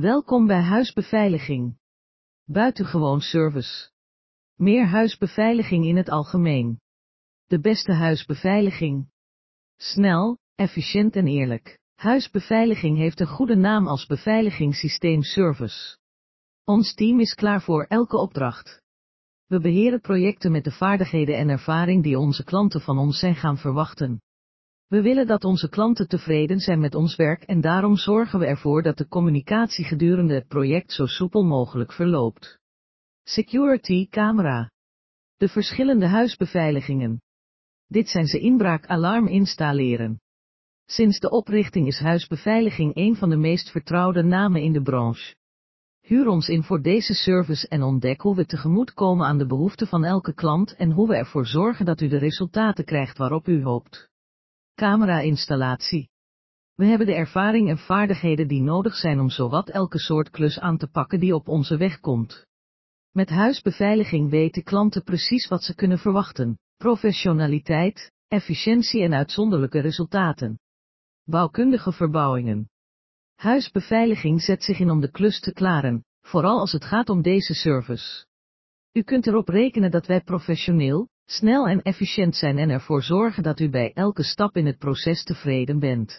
Welkom bij Huisbeveiliging. Buitengewoon service. Meer huisbeveiliging in het algemeen. De beste huisbeveiliging. Snel, efficiënt en eerlijk. Huisbeveiliging heeft een goede naam als beveiligingssysteem service. Ons team is klaar voor elke opdracht. We beheren projecten met de vaardigheden en ervaring die onze klanten van ons zijn gaan verwachten. We willen dat onze klanten tevreden zijn met ons werk en daarom zorgen we ervoor dat de communicatie gedurende het project zo soepel mogelijk verloopt. Security camera. De verschillende huisbeveiligingen. Dit zijn ze inbraakalarm installeren. Sinds de oprichting is huisbeveiliging een van de meest vertrouwde namen in de branche. Huur ons in voor deze service en ontdek hoe we tegemoet komen aan de behoeften van elke klant en hoe we ervoor zorgen dat u de resultaten krijgt waarop u hoopt. Camera-installatie. We hebben de ervaring en vaardigheden die nodig zijn om zowat elke soort klus aan te pakken die op onze weg komt. Met huisbeveiliging weten klanten precies wat ze kunnen verwachten: professionaliteit, efficiëntie en uitzonderlijke resultaten. Bouwkundige verbouwingen. Huisbeveiliging zet zich in om de klus te klaren, vooral als het gaat om deze service. U kunt erop rekenen dat wij professioneel, snel en efficiënt zijn en ervoor zorgen dat u bij elke stap in het proces tevreden bent.